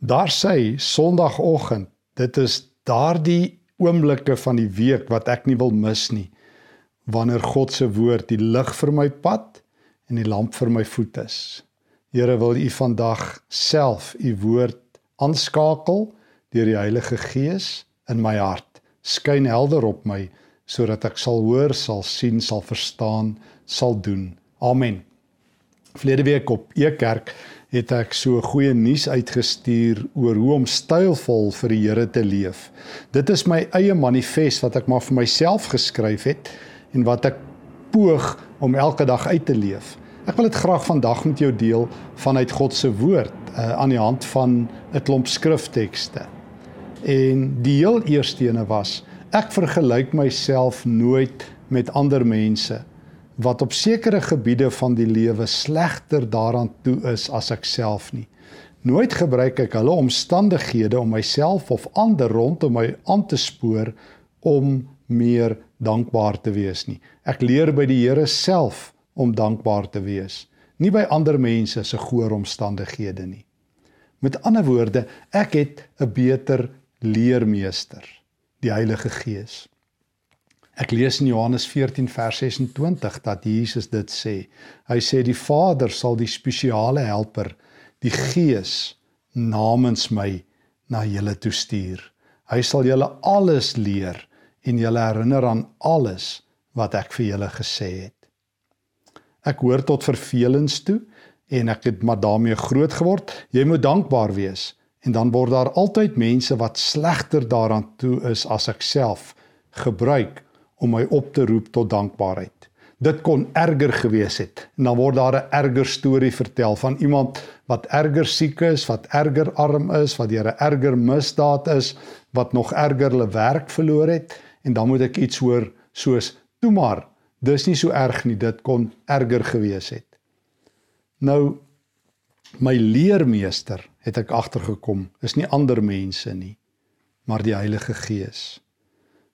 Daar sê Sondagoggend, dit is daardie oomblikke van die week wat ek nie wil mis nie. Wanneer God se woord die lig vir my pad en die lamp vir my voet is. Here wil U vandag self U woord aanskakel deur die Heilige Gees in my hart. Skyn helder op my sodat ek sal hoor, sal sien, sal verstaan, sal doen. Amen. Vlede week op Ekerk het ek so goeie nuus uitgestuur oor hoe om stylvol vir die Here te leef. Dit is my eie manifest wat ek maar vir myself geskryf het en wat ek poog om elke dag uit te leef. Ek wil dit graag vandag met jou deel vanuit God se woord uh, aan die hand van 'n klomp skriftekste. En die heel eerste ene was ek vergelyk myself nooit met ander mense wat op sekere gebiede van die lewe slegter daaraan toe is as ek self nie. Nooit gebruik ek hulle omstandighede om myself of ander rondom my aan te spoor om meer dankbaar te wees nie. Ek leer by die Here self om dankbaar te wees, nie by ander mense se goeie omstandighede nie. Met ander woorde, ek het 'n beter leermeester, die Heilige Gees. Ek lees in Johannes 14 vers 26 dat Jesus dit sê. Hy sê die Vader sal die spesiale helper, die Gees namens my na julle toe stuur. Hy sal julle alles leer en julle herinner aan alles wat ek vir julle gesê het. Ek hoor tot vervelings toe en ek het maar daarmee groot geword. Jy moet dankbaar wees en dan word daar altyd mense wat slegter daaraan toe is as ek self gebruik om my op te roep tot dankbaarheid. Dit kon erger gewees het. En dan word daar 'n erger storie vertel van iemand wat erger siek is, wat erger arm is, wat deur 'n erger misdaad is, wat nog erger hulle werk verloor het en dan moet ek iets hoor soos toe maar, dis nie so erg nie, dit kon erger gewees het. Nou my leermeester het ek agtergekom, is nie ander mense nie, maar die Heilige Gees.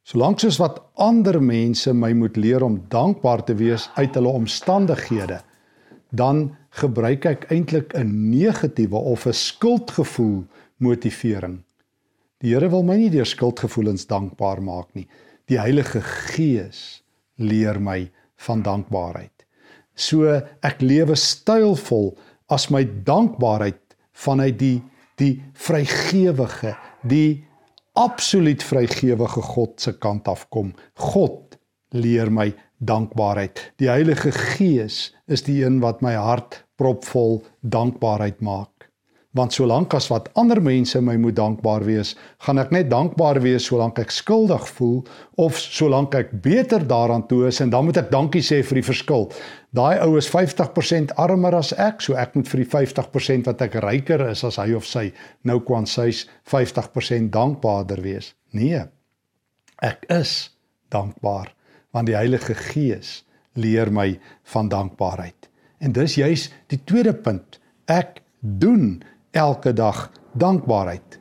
Solank soos wat ander mense my moet leer om dankbaar te wees uit hulle omstandighede, dan gebruik ek eintlik 'n negatiewe of 'n skuldgevoel motivering. Die Here wil my nie deur skuldgevoelens dankbaar maak nie. Die Heilige Gees leer my van dankbaarheid. So ek lewe stylvol as my dankbaarheid vanuit die die vrygewige, die absoluut vrygewige God se kant af kom. God leer my dankbaarheid. Die Heilige Gees is die een wat my hart propvol dankbaarheid maak. Want solank as wat ander mense my moet dankbaar wees, gaan ek net dankbaar wees solank ek skuldig voel of solank ek beter daaraan toe is en dan moet ek dankie sê vir die verskil. Daai ou is 50% armer as ek, so ek moet vir die 50% wat ek ryker is as hy of sy nou kwam sy's 50% dankbaarder wees. Nee. Ek is dankbaar want die Heilige Gees leer my van dankbaarheid. En dis juis die tweede punt. Ek doen elke dag dankbaarheid.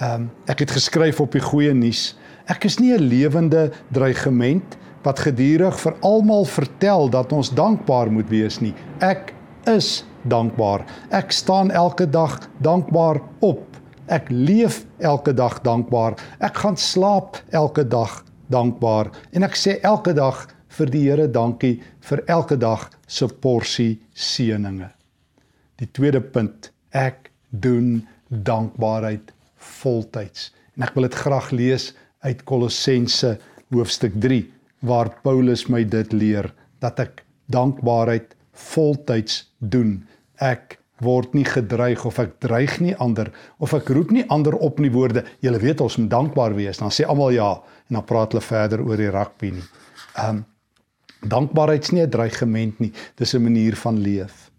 Ehm um, ek het geskryf op die goeie nuus. Ek is nie 'n lewende dreigement wat gedurig vir almal vertel dat ons dankbaar moet wees nie. Ek is dankbaar. Ek staan elke dag dankbaar op. Ek leef elke dag dankbaar. Ek gaan slaap elke dag dankbaar en ek sê elke dag vir die Here dankie vir elke dag se porsie seëninge. Die tweede punt, ek doen dankbaarheid voltyds. En ek wil dit graag lees uit Kolossense hoofstuk 3 waar Paulus my dit leer dat ek dankbaarheid voltyds doen. Ek word nie gedreig of ek dreig nie ander of ek roep nie ander op nie woorde. Julle weet ons moet dankbaar wees. Dan sê almal ja en dan praat hulle verder oor die rugby nie. Ehm um, dankbaarheid is nie 'n dreigement nie. Dis 'n manier van leef.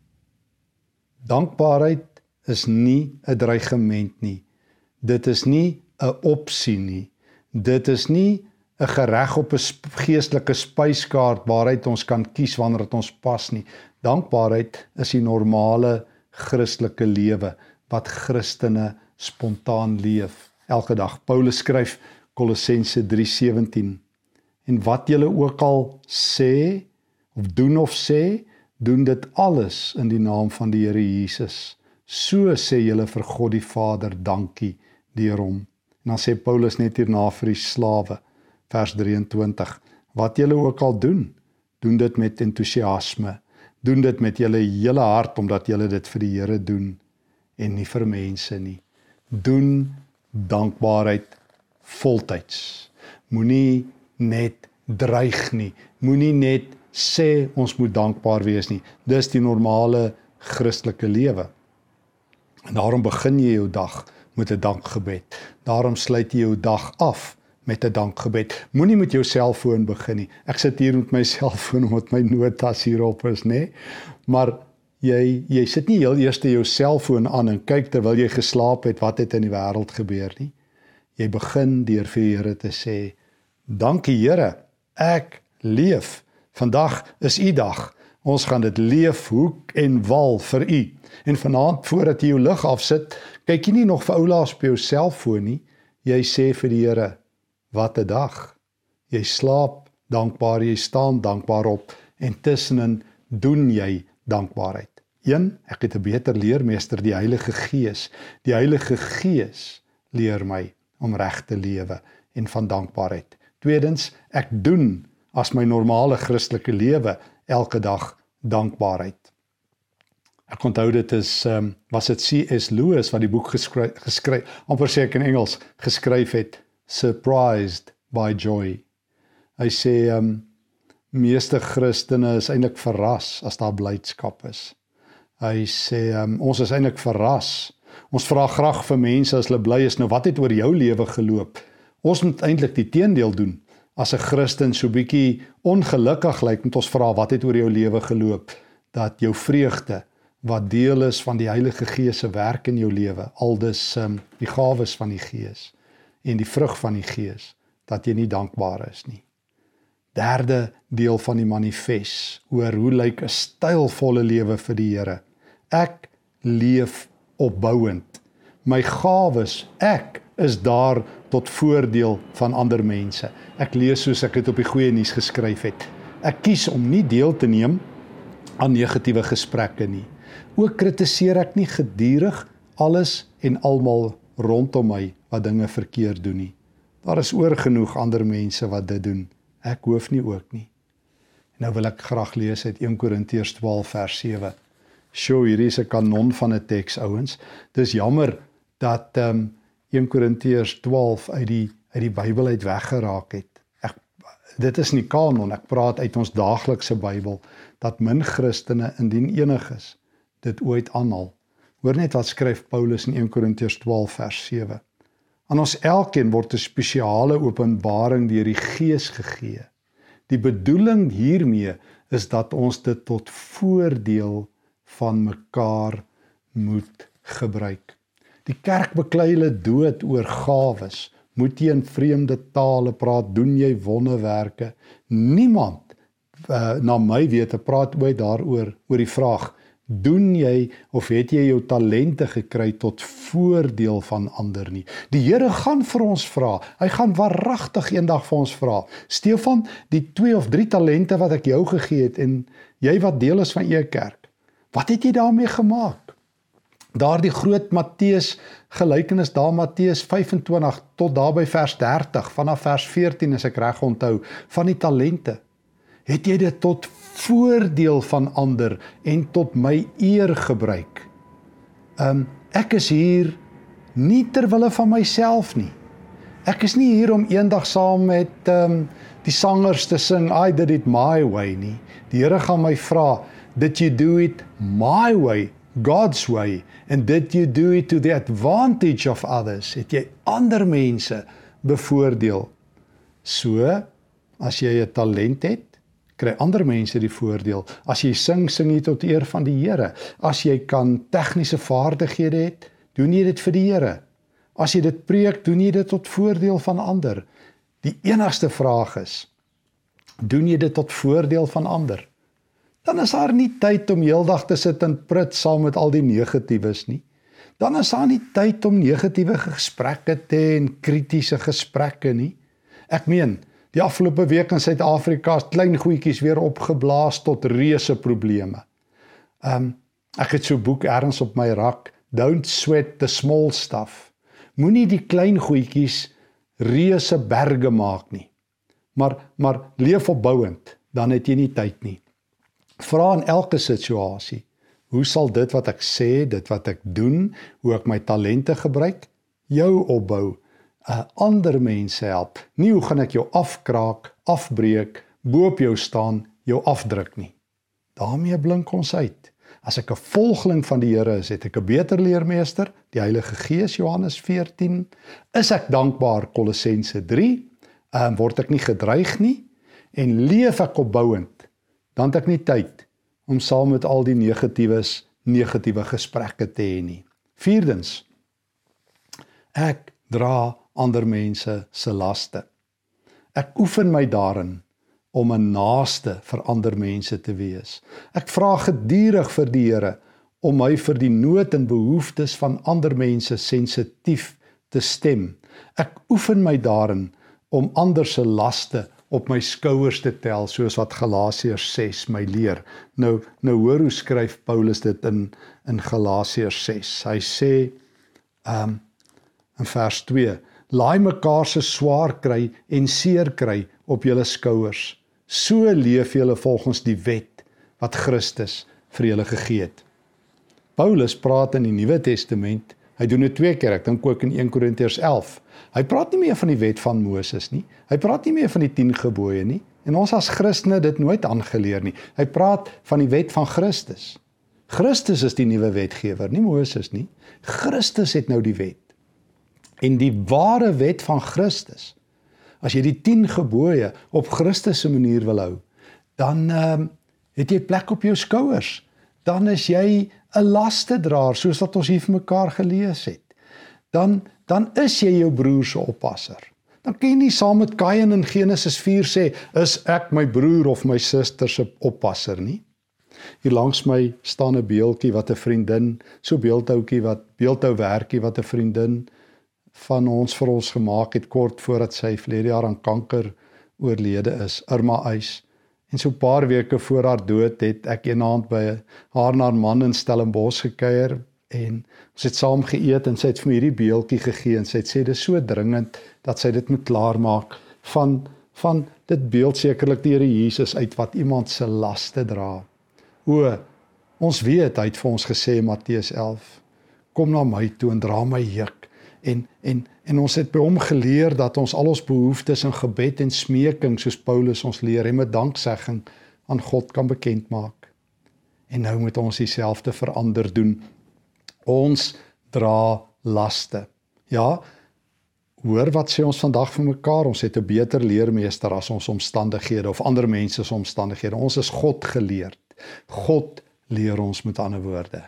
Dankbaarheid is nie 'n dreigement nie. Dit is nie 'n opsie nie. Dit is nie 'n gereg op 'n geestelike spyskaart waaruit ons kan kies wanneer dit ons pas nie. Dankbaarheid is die normale Christelike lewe wat Christene spontaan leef elke dag. Paulus skryf Kolossense 3:17 En wat julle ook al sê of doen of sê, doen dit alles in die naam van die Here Jesus So sê julle vir God die Vader dankie deur hom. En dan sê Paulus net hierna vir die slawe vers 23 wat julle ook al doen doen dit met entoesiasme. Doen dit met julle hele hart omdat julle dit vir die Here doen en nie vir mense nie. Doen dankbaarheid voltyds. Moenie net dreig nie. Moenie net sê ons moet dankbaar wees nie. Dis die normale Christelike lewe en daarom begin jy jou dag met 'n dankgebed daarom sluit jy jou dag af met 'n dankgebed. Moenie met jou selfoon begin nie. Ek sit hier met my selfoon omdat my notas hierop is, nê? Maar jy jy sit nie heel eers jou selfoon aan en kyk terwyl jy geslaap het wat het in die wêreld gebeur nie. Jy begin deur vir die Here te sê: "Dankie Here, ek leef. Vandag is U dag. Ons gaan dit leef hoek en wal vir U." En vanaand voordat jy jou lig afsit, kyk jy nie nog vir oulaas op jou selfoon nie. Jy sê vir die Here: Wat 'n dag. Jy slaap dankbaar, jy staan dankbaar op en tussenin doen jy dankbaarheid. 1. Ek het 'n beter leermeester, die Heilige Gees. Die Heilige Gees leer my om reg te lewe en van dankbaarheid. Tweedens, ek doen as my normale Christelike lewe elke dag dankbaarheid. Ek onthou dit is ehm um, was dit C.S. Lewis wat die boek geskryf geskryf amper seker in Engels geskryf het surprised by joy. Hy sê ehm um, meeste Christene is eintlik verras as daar blydskap is. Hy sê um, ons is eintlik verras. Ons vra graag vir mense as hulle bly is, nou wat het oor jou lewe geloop? Ons moet eintlik die teendeel doen. As 'n Christen so bietjie ongelukkig lyk, moet ons vra wat het oor jou lewe geloop dat jou vreugde wat deel is van die Heilige Gees se werk in jou lewe, aldus um, die gawes van die Gees en die vrug van die Gees dat jy nie dankbaar is nie. Derde deel van die manifest oor hoe lyk 'n stylvolle lewe vir die Here. Ek leef opbouend. My gawes, ek is daar tot voordeel van ander mense. Ek lees soos ek dit op die goeie nuus geskryf het. Ek kies om nie deel te neem aan negatiewe gesprekke nie. Ook kritiseer ek nie gedurig alles en almal rondom my wat dinge verkeerd doen nie. Daar is oorgenoeg ander mense wat dit doen. Ek hoef nie ook nie. Nou wil ek graag lees uit 1 Korintiërs 12 vers 7. Sjoe, hier is 'n kanon van 'n teks ouens. Dis jammer dat ehm um, 1 Korintiërs 12 uit die uit die Bybel uit weggeraak het. Ek dit is nie kanon, ek praat uit ons daaglikse Bybel dat min Christene indien enig is dit ooit aanhaal. Hoor net wat skryf Paulus in 1 Korintiërs 12 vers 7. Aan ons elkeen word 'n spesiale openbaring deur die Gees gegee. Die bedoeling hiermee is dat ons dit tot voordeel van mekaar moet gebruik. Die kerk beklei hulle dood oor gawes. Moet jy in vreemde tale praat, doen jy wonderwerke? Niemand uh, na my wete praat ooit daaroor oor die vraag doen jy of het jy jou talente gekry tot voordeel van ander nie. Die Here gaan vir ons vra. Hy gaan waaragtig eendag vir ons vra. Stefan, die 2 of 3 talente wat ek jou gegee het en jy wat deel is van u kerk. Wat het jy daarmee gemaak? Daardie groot Matteus gelykenis daar Matteus 25 tot daarby vers 30 vanaf vers 14 as ek reg onthou van die talente het jy dit tot voordeel van ander en tot my eer gebruik. Um ek is hier nie ter wille van myself nie. Ek is nie hier om eendag saam met um die sangers te sing I did it my way nie. Die Here gaan my vra, did you do it my way, God's way and did you do it to the advantage of others? Het jy ander mense bevoordeel? So as jy 'n talent het kry ander mense die voordeel. As jy sing, sing jy tot eer van die Here. As jy kan tegniese vaardighede het, doen jy dit vir die Here. As jy dit preek, doen jy dit tot voordeel van ander. Die enigste vraag is: doen jy dit tot voordeel van ander? Dan is daar nie tyd om heeldag te sit en prut saam met al die negatiewes nie. Dan is daar nie tyd om negatiewe gesprekke te hê en kritiese gesprekke nie. Ek meen, Die afgelope week in Suid-Afrika het klein goedjies weer opgeblaas tot reuse probleme. Um ek het so 'n boek ergens op my rak, Don't sweat the small stuff. Moenie die klein goedjies reuse berge maak nie. Maar maar leef opbouend, dan het jy nie tyd nie. Vra in elke situasie, hoe sal dit wat ek sê, dit wat ek doen, hoe ek my talente gebruik, jou opbou, uh, ander mense help. Nie hoe gaan ek jou afkraak, afbreek, bo op jou staan, jou afdruk nie. daarmee blink ons uit. As ek 'n volgeling van die Here is, het ek 'n beter leermeester, die Heilige Gees Johannes 14. Is ek dankbaar Kolossense 3? Ehm um, word ek nie gedreig nie en leef ek opbouend, dan het ek nie tyd om saam met al die negatiewes negatiewe gesprekke te hê nie. Vierdens ek dra ander mense se laste. Ek oefen my daarin om 'n naaste vir ander mense te wees. Ek vra gedurig vir die Here om my vir die nood en behoeftes van ander mense sensitief te stem. Ek oefen my daarin om ander se laste op my skouers te tel soos wat Galasiërs 6 my leer. Nou nou hoor hoe skryf Paulus dit in in Galasiërs 6. Hy sê um in vers 2: Laai mekaar se swaar kry en seer kry op julle skouers So leef julle volgens die wet wat Christus vir julle gegee het. Paulus praat in die Nuwe Testament, hy doen dit twee keer, ek dink ook in 1 Korintiërs 11. Hy praat nie meer van die wet van Moses nie. Hy praat nie meer van die 10 gebooie nie. En ons as Christene dit nooit aangeleer nie. Hy praat van die wet van Christus. Christus is die nuwe wetgewer, nie Moses nie. Christus het nou die wet. En die ware wet van Christus as jy die 10 gebooie op Christus se manier wil hou, dan ehm um, het jy plek op jou skouers. Dan is jy 'n lastedraer soos wat ons hier vir mekaar gelees het. Dan dan is jy jou broer se oppasser. Dan kan jy nie saam met Kain in Genesis 4 sê is ek my broer of my suster se oppasser nie. Hier langs my staan 'n beeldjie wat 'n vriendin, so beeldhouetjie wat beeldhou werkie wat 'n vriendin van ons vir ons gemaak het kort voordat sy verlede jaar aan kanker oorlede is, Irma Eis. En so 'n paar weke voor haar dood het ek eendag by haar na 'n man in Stellenbosch gekuier en ons het saam geëet en sy het vir my hierdie beeldjie gegee en sy het sê dis so dringend dat sy dit moet klaarmaak van van dit beeld sekerlik die Here Jesus uit wat iemand se laste dra. O ons weet hy het vir ons gesê Matteus 11 kom na my toe en dra my juk en en en ons het by hom geleer dat ons al ons behoeftes in gebed en smeking soos Paulus ons leer en met danksegging aan God kan bekend maak. En nou moet ons dieselfde verander doen. Ons dra laste. Ja. Hoor wat sê ons vandag vir mekaar? Ons het 'n beter leermeester as ons omstandighede of ander mense se omstandighede. Ons is God geleerd. God leer ons met ander woorde.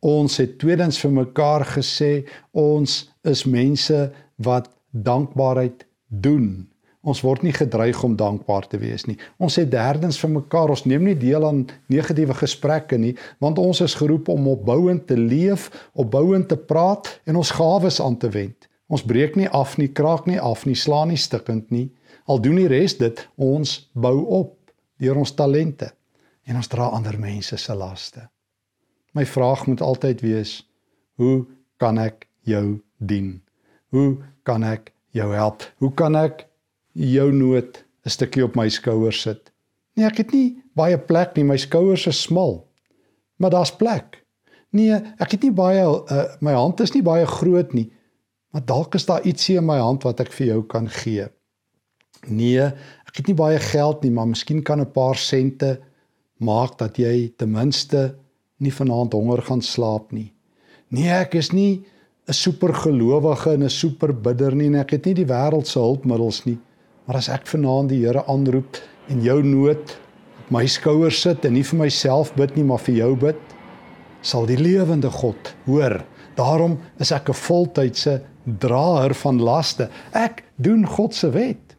Ons het tweedens vir mekaar gesê ons is mense wat dankbaarheid doen. Ons word nie gedreig om dankbaar te wees nie. Ons sê derdens vir mekaar, ons neem nie deel aan negatiewe gesprekke nie, want ons is geroep om opbouend te leef, opbouend te praat en ons gawes aan te wend. Ons breek nie af nie, kraak nie af nie, slaan nie stikkend nie. Al doen die res dit, ons bou op deur ons talente en ons dra ander mense se laste. My vraag moet altyd wees: Hoe kan ek jou dien? Hoe kan ek jou help? Hoe kan ek jou nood 'n stukkie op my skouers sit? Nee, ek het nie baie plek nie, my skouers is smal. Maar daar's plek. Nee, ek het nie baie uh, my hand is nie baie groot nie. Maar dalk is daar ietsie in my hand wat ek vir jou kan gee. Nee, ek het nie baie geld nie, maar miskien kan 'n paar sente maak dat jy ten minste nie vanaand honger gaan slaap nie. Nee, ek is nie 'n supergelowige en 'n superbidder nie en ek het nie die wêreld se hulpmiddels nie. Maar as ek vanaand die Here aanroep en jou nood op my skouers sit en nie vir myself bid nie, maar vir jou bid, sal die lewende God hoor. Daarom is ek 'n voltydse draer van laste. Ek doen God se wet.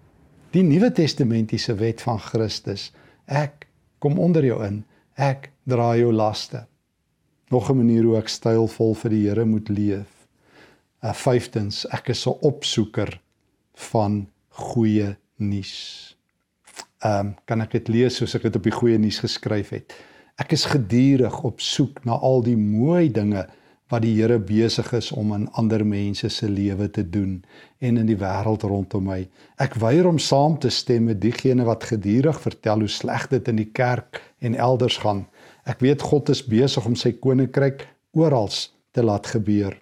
Die Nuwe Testamentiese wet van Christus. Ek kom onder jou in. Ek dra jou laste. Nog 'n manier hoe ek stylvol vir die Here moet leef. Uh vyftens, ek is 'n opsoeker van goeie nuus. Ehm um, kan ek dit lees soos ek dit op die goeie nuus geskryf het? Ek is gedurig op soek na al die mooi dinge wat die Here besig is om in ander mense se lewe te doen en in die wêreld rondom my. Ek weier om saam te stem met diegene wat gedurig vertel hoe sleg dit in die kerk en elders gaan. Ek weet God is besig om sy koninkryk oral te laat gebeur.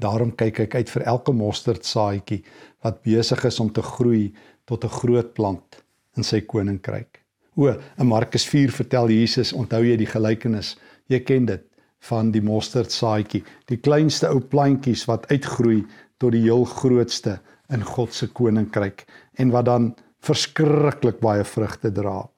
Daarom kyk ek uit vir elke mosterdsaadjie wat besig is om te groei tot 'n groot plant in sy koninkryk. O, in Markus 4 vertel Jesus, onthou jy die gelykenis? Jy ken dit van die mosterdsaadjie, die kleinste ou plantjies wat uitgroei tot die heel grootste in God se koninkryk en wat dan verskriklik baie vrugte dra.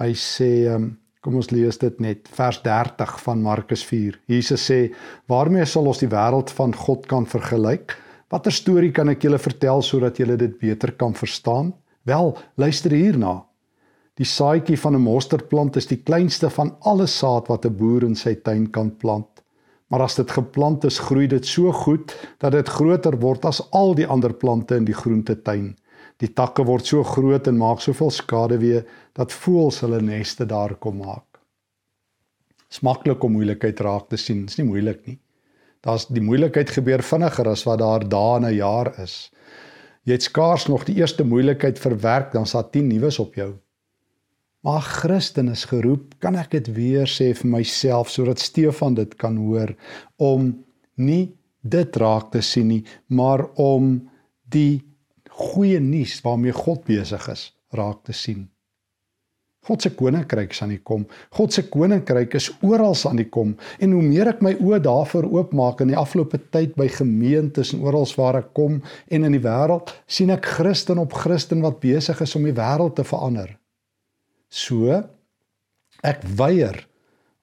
Hy sê, um, kom ons lees dit net, vers 30 van Markus 4. Jesus sê, "Waarmee sal ons die wêreld van God kan vergelyk? Watter storie kan ek julle vertel sodat julle dit beter kan verstaan?" Wel, luister hierna. Die saadjie van 'n mosterdplant is die kleinste van alle saad wat 'n boer in sy tuin kan plant. Maar as dit geplant is, groei dit so goed dat dit groter word as al die ander plante in die groentetuin. Die takke word so groot en maak soveel skade weer dat voëls hulle neste daar kom maak. Dis maklik om moeilikheid raak te sien, dis nie moeilik nie. Daar's die moeilikheid gebeur vinniger as wat daar dae en 'n jaar is. Jy het skaars nog die eerste moeilikheid verwerk, dan sal 10 nuus op jou. Maar Christen is geroep, kan ek dit weer sê vir myself sodat Stefan dit kan hoor om nie dit raak te sien nie, maar om die goeie nuus waarmee God besig is raak te sien. God se koninkryk is aan die kom. God se koninkryk is oral aan die kom en hoe meer ek my oë daarvoor oopmaak in die afgelope tyd by gemeentes en oral waar ek kom en in die wêreld, sien ek Christen op Christen wat besig is om die wêreld te verander. So ek weier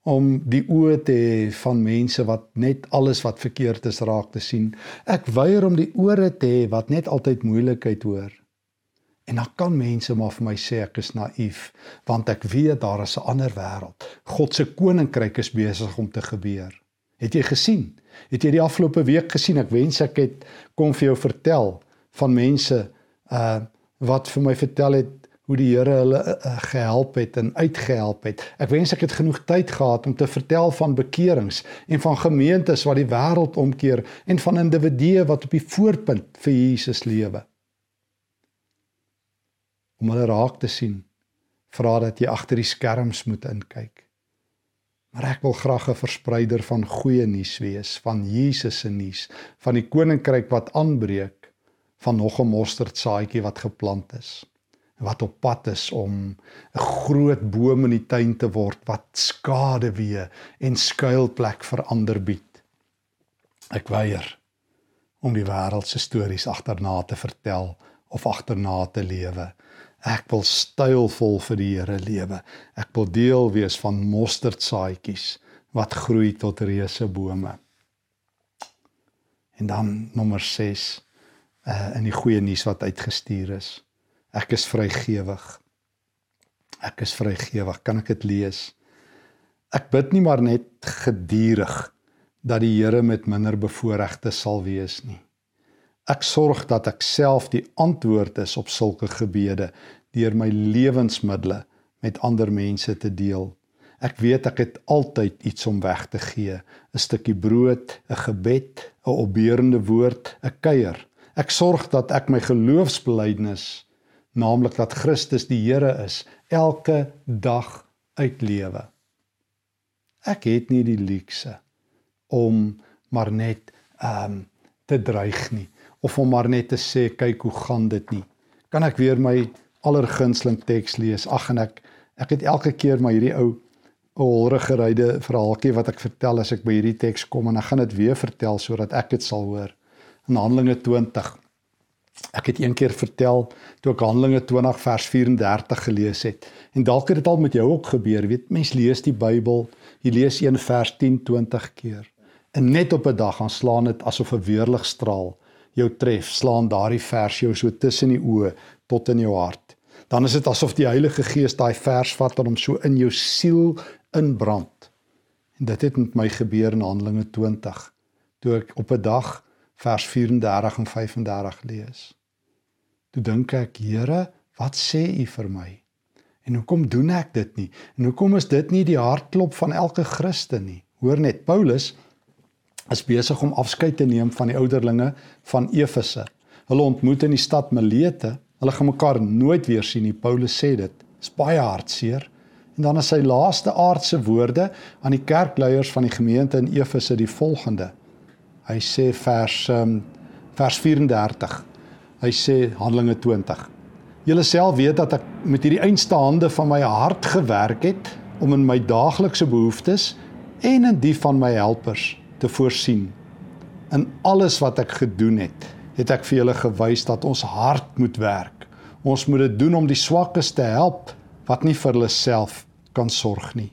om die oë te hê van mense wat net alles wat verkeerd is raak te sien. Ek weier om die ore te hê wat net altyd moeilikheid hoor. En dan kan mense maar vir my sê ek is naïef want ek weet daar is 'n ander wêreld. God se koninkryk is besig om te gebeur. Het jy gesien? Het jy die afgelope week gesien? Ek wens ek het kom vir jou vertel van mense uh wat vir my vertel het hoe die Here hulle uh, gehelp het en uitgehelp het. Ek wens ek het genoeg tyd gehad om te vertel van bekerings en van gemeentes wat die wêreld omkeer en van individue wat op die voorpunt vir Jesus lewe. Om hulle raak te sien, vra dat jy agter die skerms moet inkyk. Maar ek wil graag 'n verspreider van goeie nuus wees, van Jesus se nuus, van die koninkryk wat aanbreek, van nog 'n mosterdsaadjie wat geplant is wat op pad is om 'n groot boom in die tuin te word wat skade weer en skuilplek vir ander bied. Ek weier om die wêreld se stories agterna te vertel of agterna te lewe. Ek wil stylvol vir die Here lewe. Ek wil deel wees van mosterdsaadjies wat groei tot reuse bome. En dan nommer 6 uh eh, in die goeie nuus wat uitgestuur is. Ek is vrygewig. Ek is vrygewig. Kan ek dit lees? Ek bid nie maar net gedurig dat die Here met minder bevoorregte sal wees nie. Ek sorg dat ek self die antwoord is op sulke gebede deur my lewensmiddels met ander mense te deel. Ek weet ek het altyd iets om weg te gee, 'n stukkie brood, 'n gebed, 'n opbeurende woord, 'n kuier. Ek sorg dat ek my geloofsbelijdenis naamlik dat Christus die Here is, elke dag uitlewe. Ek het nie die luukse om maar net ehm um, te dreig nie of om maar net te sê kyk hoe gaan dit nie. Kan ek weer my allergunsteling teks lees? Ag en ek ek het elke keer maar hierdie ou holrigeryde verhaaltjie wat ek vertel as ek by hierdie teks kom en ek gaan dit weer vertel sodat ek dit sal hoor. In Handelinge 20 Ek het een keer vertel toe ek Handelinge 20 vers 34 gelees het. En dalk het dit al met jou ook gebeur. Weet, mens lees die Bybel, jy lees een vers 10, 20 keer. En net op 'n dag gaan slaan dit asof 'n weerligstraal jou tref, slaan daardie vers jou so tussen die oë tot in jou hart. Dan is dit asof die Heilige Gees daai vers vat en hom so in jou siel inbrand. En dit het met my gebeur in Handelinge 20 toe ek op 'n dag vers 34 en 35 lees. Toe dink ek, Here, wat sê U vir my? En hoekom doen ek dit nie? En hoekom is dit nie die hartklop van elke Christen nie? Hoor net, Paulus is besig om afskeid te neem van die ouderlinge van Efese. Hulle ontmoet in die stad Milete. Hulle gaan mekaar nooit weer sien nie. Paulus sê dit. Dit is baie hartseer. En dan is sy laaste aardse woorde aan die kerkleiers van die gemeente in Efese die volgende. Hy sê vers um, vers 34. Hy sê Handelinge 20. Julle self weet dat ek met hierdie einste hande van my hart gewerk het om in my daaglikse behoeftes en in die van my helpers te voorsien. In alles wat ek gedoen het, het ek vir julle gewys dat ons hart moet werk. Ons moet dit doen om die swakkes te help wat nie vir hulle self kan sorg nie.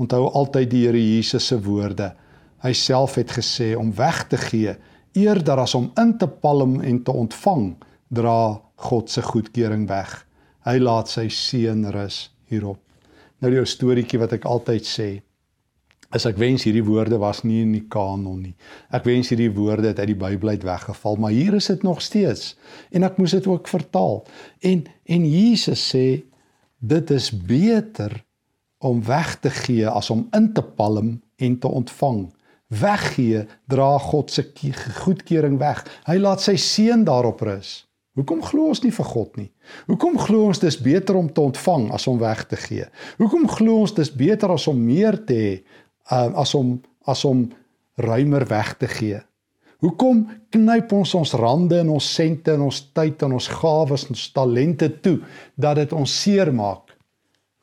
Onthou altyd die Here Jesus se woorde. Hy self het gesê om weg te gee eerder as om in te palm en te ontvang, dra God se goedkeuring weg. Hy laat sy seën rus hierop. Nou die ou storieetjie wat ek altyd sê, is ek wens hierdie woorde was nie in die kanon nie. Ek wens hierdie woorde het uit die Bybel uit weggeval, maar hier is dit nog steeds en ek moes dit ook vertaal. En en Jesus sê dit is beter om weg te gee as om in te palm en te ontvang. Weggee dra God se goedkeuring weg. Hy laat sy seën daarop rus. Hoekom glo ons nie vir God nie? Hoekom glo ons dis beter om te ontvang as om weg te gee? Hoekom glo ons dis beter as om meer te hê uh, as om as om ruimer weg te gee? Hoekom knyp ons ons rande en ons sente en ons tyd en ons gawes en ons talente toe dat dit ons seermaak?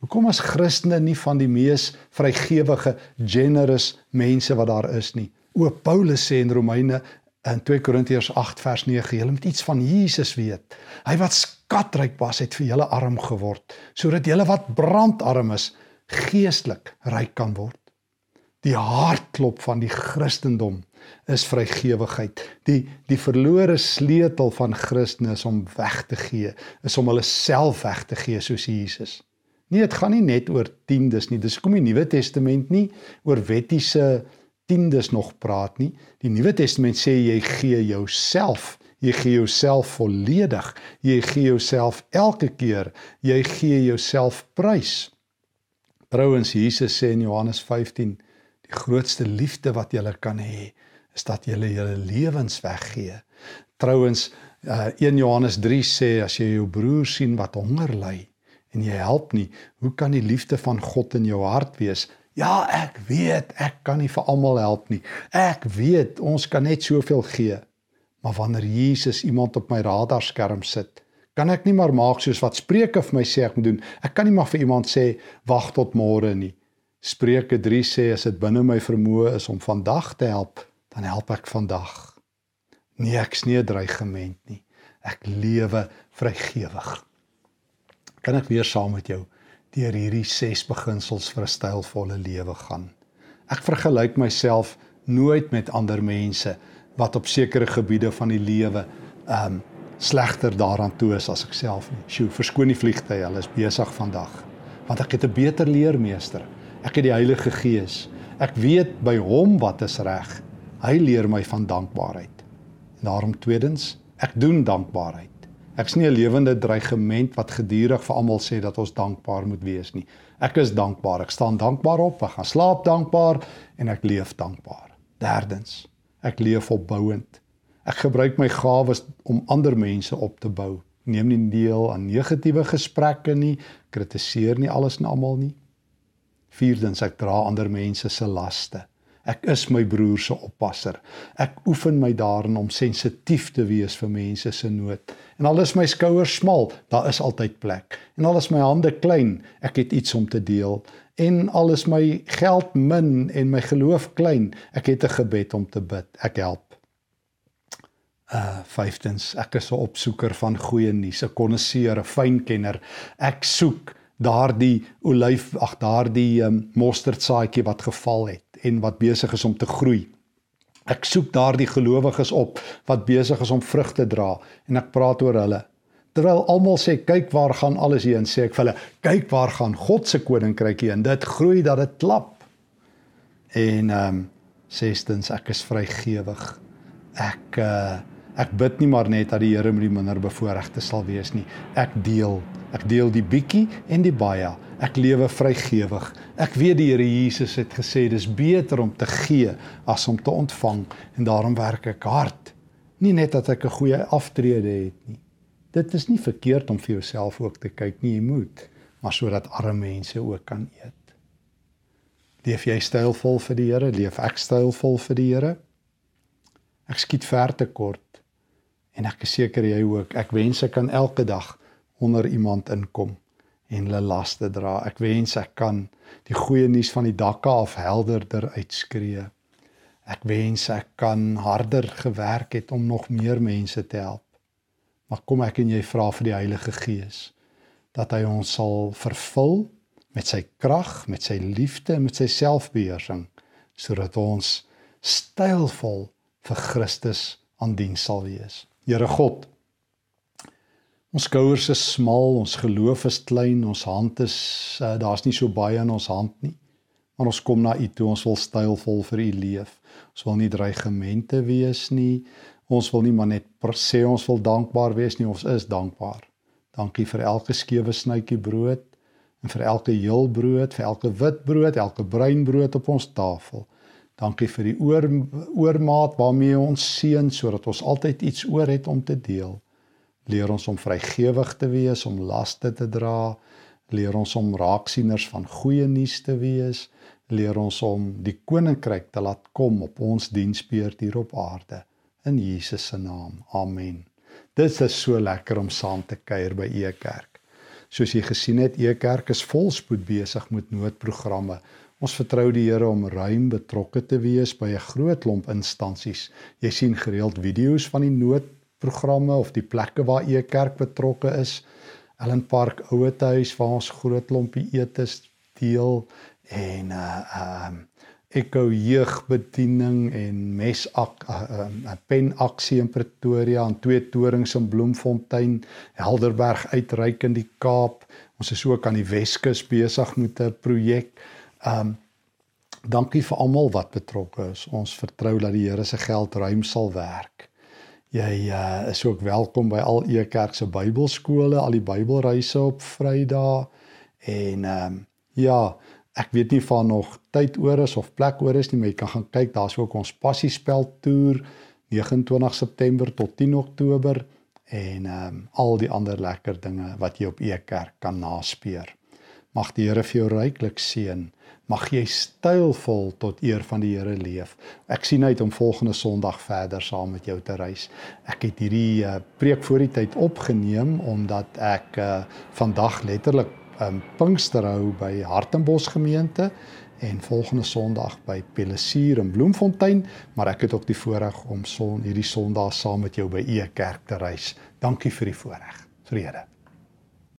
Hoekom as Christene nie van die mees vrygewige generous mense wat daar is nie? O Paulus sê in Romeine in 2 Korintiërs 8 vers 9 julle moet iets van Jesus weet. Hy wat skatryk was het vir julle arm geword sodat julle wat brandarm is geestelik ryk kan word. Die hartklop van die Christendom is vrygewigheid. Die die verlore sleutel van Christene is om weg te gee, is om hulle self weg te gee soos Jesus. Nee, dit gaan nie net oor tiendes nie. Dis kom die Nuwe Testament nie oor wettiese tiendes nog praat nie. Die Nuwe Testament sê jy gee jouself, jy gee jouself volledig, jy gee jouself elke keer, jy gee jouself prys. Trouwens Jesus sê in Johannes 15, die grootste liefde wat jy kan hê, is dat jy jou lewens weggee. Trouwens uh, 1 Johannes 3 sê as jy jou broer sien wat honger ly en jy help nie, hoe kan die liefde van God in jou hart wees? Ja, ek weet ek kan nie vir almal help nie. Ek weet ons kan net soveel gee. Maar wanneer Jesus iemand op my radarskerm sit, kan ek nie maar maak soos wat Spreuke vir my sê ek moet doen. Ek kan nie maar vir iemand sê wag tot môre nie. Spreuke 3 sê as dit binne my vermoë is om vandag te help, dan help ek vandag. Nee, ek's nie 'n dreigement nie. Ek lewe vrygewig. Kan ek weer saam met jou deur hierdie ses beginsels vir 'n stylvolle lewe gaan. Ek vergelyk myself nooit met ander mense wat op sekere gebiede van die lewe um slegter daaraan toe is as ek self nie. Sjoe, verskoon die vliegtye, hulle is besig vandag. Want ek het 'n beter leermeester. Ek het die Heilige Gees. Ek weet by hom wat is reg. Hy leer my van dankbaarheid. En daarom tweedens, ek doen dankbaarheid. Ek's nie 'n lewende dreigement wat gedurig vir almal sê dat ons dankbaar moet wees nie. Ek is dankbaar. Ek staan dankbaar op, ek gaan slaap dankbaar en ek leef dankbaar. Derdens, ek leef opbouend. Ek gebruik my gawes om ander mense op te bou. Neem nie deel aan negatiewe gesprekke nie, kritiseer nie alles en almal nie. Vierdens, ek dra ander mense se laste. Ek is my broer se oppasser. Ek oefen my daarin om sensitief te wees vir mense se nood. En al is my skouers smal, daar is altyd plek. En al is my hande klein, ek het iets om te deel. En al is my geld min en my geloof klein, ek het 'n gebed om te bid. Ek help. Uh vyftens, ek is 'n opsoeker van goeie nuus, 'n konnoisseur, 'n fynkenner. Ek soek daardie olyf, ag daardie um, mosterdsaadjie wat geval het en wat besig is om te groei. Ek soek daardie gelowiges op wat besig is om vrug te dra en ek praat oor hulle. Terwyl almal sê kyk waar gaan alles heen, sê ek vir hulle kyk waar gaan God se koninkryk heen. Dit groei dat dit klap. En ehm um, sestens ek is vrygewig. Ek uh Ek bid nie maar net dat die Here met die minder bevoorregte sal wees nie. Ek deel. Ek deel die bietjie en die baie. Ek lewe vrygewig. Ek weet die Here Jesus het gesê dis beter om te gee as om te ontvang en daarom werk ek hard. Nie net dat ek 'n goeie aftrede het nie. Dit is nie verkeerd om vir jouself ook te kyk nie, jy moet, maar sodat arme mense ook kan eet. Leef jy stylvol vir die Here? Leef ek stylvol vir die Here? Ek skiet ver te kort en ek is seker jy ook. Ek wens ek kan elke dag onder iemand inkom en hulle laste dra. Ek wens ek kan die goeie nuus van die dakke af helderder uitskree. Ek wens ek kan harder gewerk het om nog meer mense te help. Maar kom ek en jy vra vir die Heilige Gees dat hy ons sal vervul met sy krag, met sy liefde en met sy selfbeheersing sodat ons stylvol vir Christus aan diens sal wees. Here God. Ons skouers is smal, ons geloof is klein, ons hand is uh, daar's nie so baie in ons hand nie. Maar ons kom na U toe, ons wil stylvol vir U leef. Ons wil nie dreigemente wees nie. Ons wil nie maar net sê ons wil dankbaar wees nie, ons is dankbaar. Dankie vir elke skewe snytjie brood en vir elke heel brood, vir elke wit brood, elke bruin brood op ons tafel. Dankie vir die oor oormaat waarmee ons seën sodat ons altyd iets oor het om te deel. Leer ons om vrygewig te wees, om laste te dra. Leer ons om raaksieners van goeie nuus te wees. Leer ons om die koninkryk te laat kom op ons diensbeurt hier op aarde in Jesus se naam. Amen. Dit is so lekker om saam te kuier by E Kerk. Soos jy gesien het, E Kerk is volspoed besig met noodprogramme Ons vertrou die Here om ruim betrokke te wees by 'n groot klomp instansies. Jy sien gereeld video's van die noodprogramme of die plekke waar e kerk betrokke is. Ellen Park Ouetehuis waar ons groot klompie etes deel en uh um Echo jeugbediening en mesak 'n uh, uh, penaksie in Pretoria en twee torings in Bloemfontein, Helderberg uitreik in die Kaap. Ons is ook aan die Weskus besig met 'n projek. Ehm um, dankie vir almal wat betrokke is. Ons vertrou dat die Here se geld ruim sal werk. Jy uh, is ook welkom by al e kerk se Bybelskole, al die Bybelreise op Vrydag en ehm um, ja, ek weet nie van nog tyd oor is of plek oor is nie, maar jy kan gaan kyk, daar's ook ons passiespel toer 29 September tot 10 Oktober en ehm um, al die ander lekker dinge wat jy op e kerk kan naspeur. Mag die Here vir jou ryklik seën. Mag jy stylvol tot eer van die Here leef. Ek sien uit om volgende Sondag verder saam met jou te reis. Ek het hierdie uh, preek voor die tyd opgeneem omdat ek uh, vandag letterlik um, Pinkster hou by Hartenbos gemeente en volgende Sondag by Pelisier in Bloemfontein, maar ek het ook die voorreg om son hierdie Sondag saam met jou by E Kerk te reis. Dankie vir die voorreg. Vrede.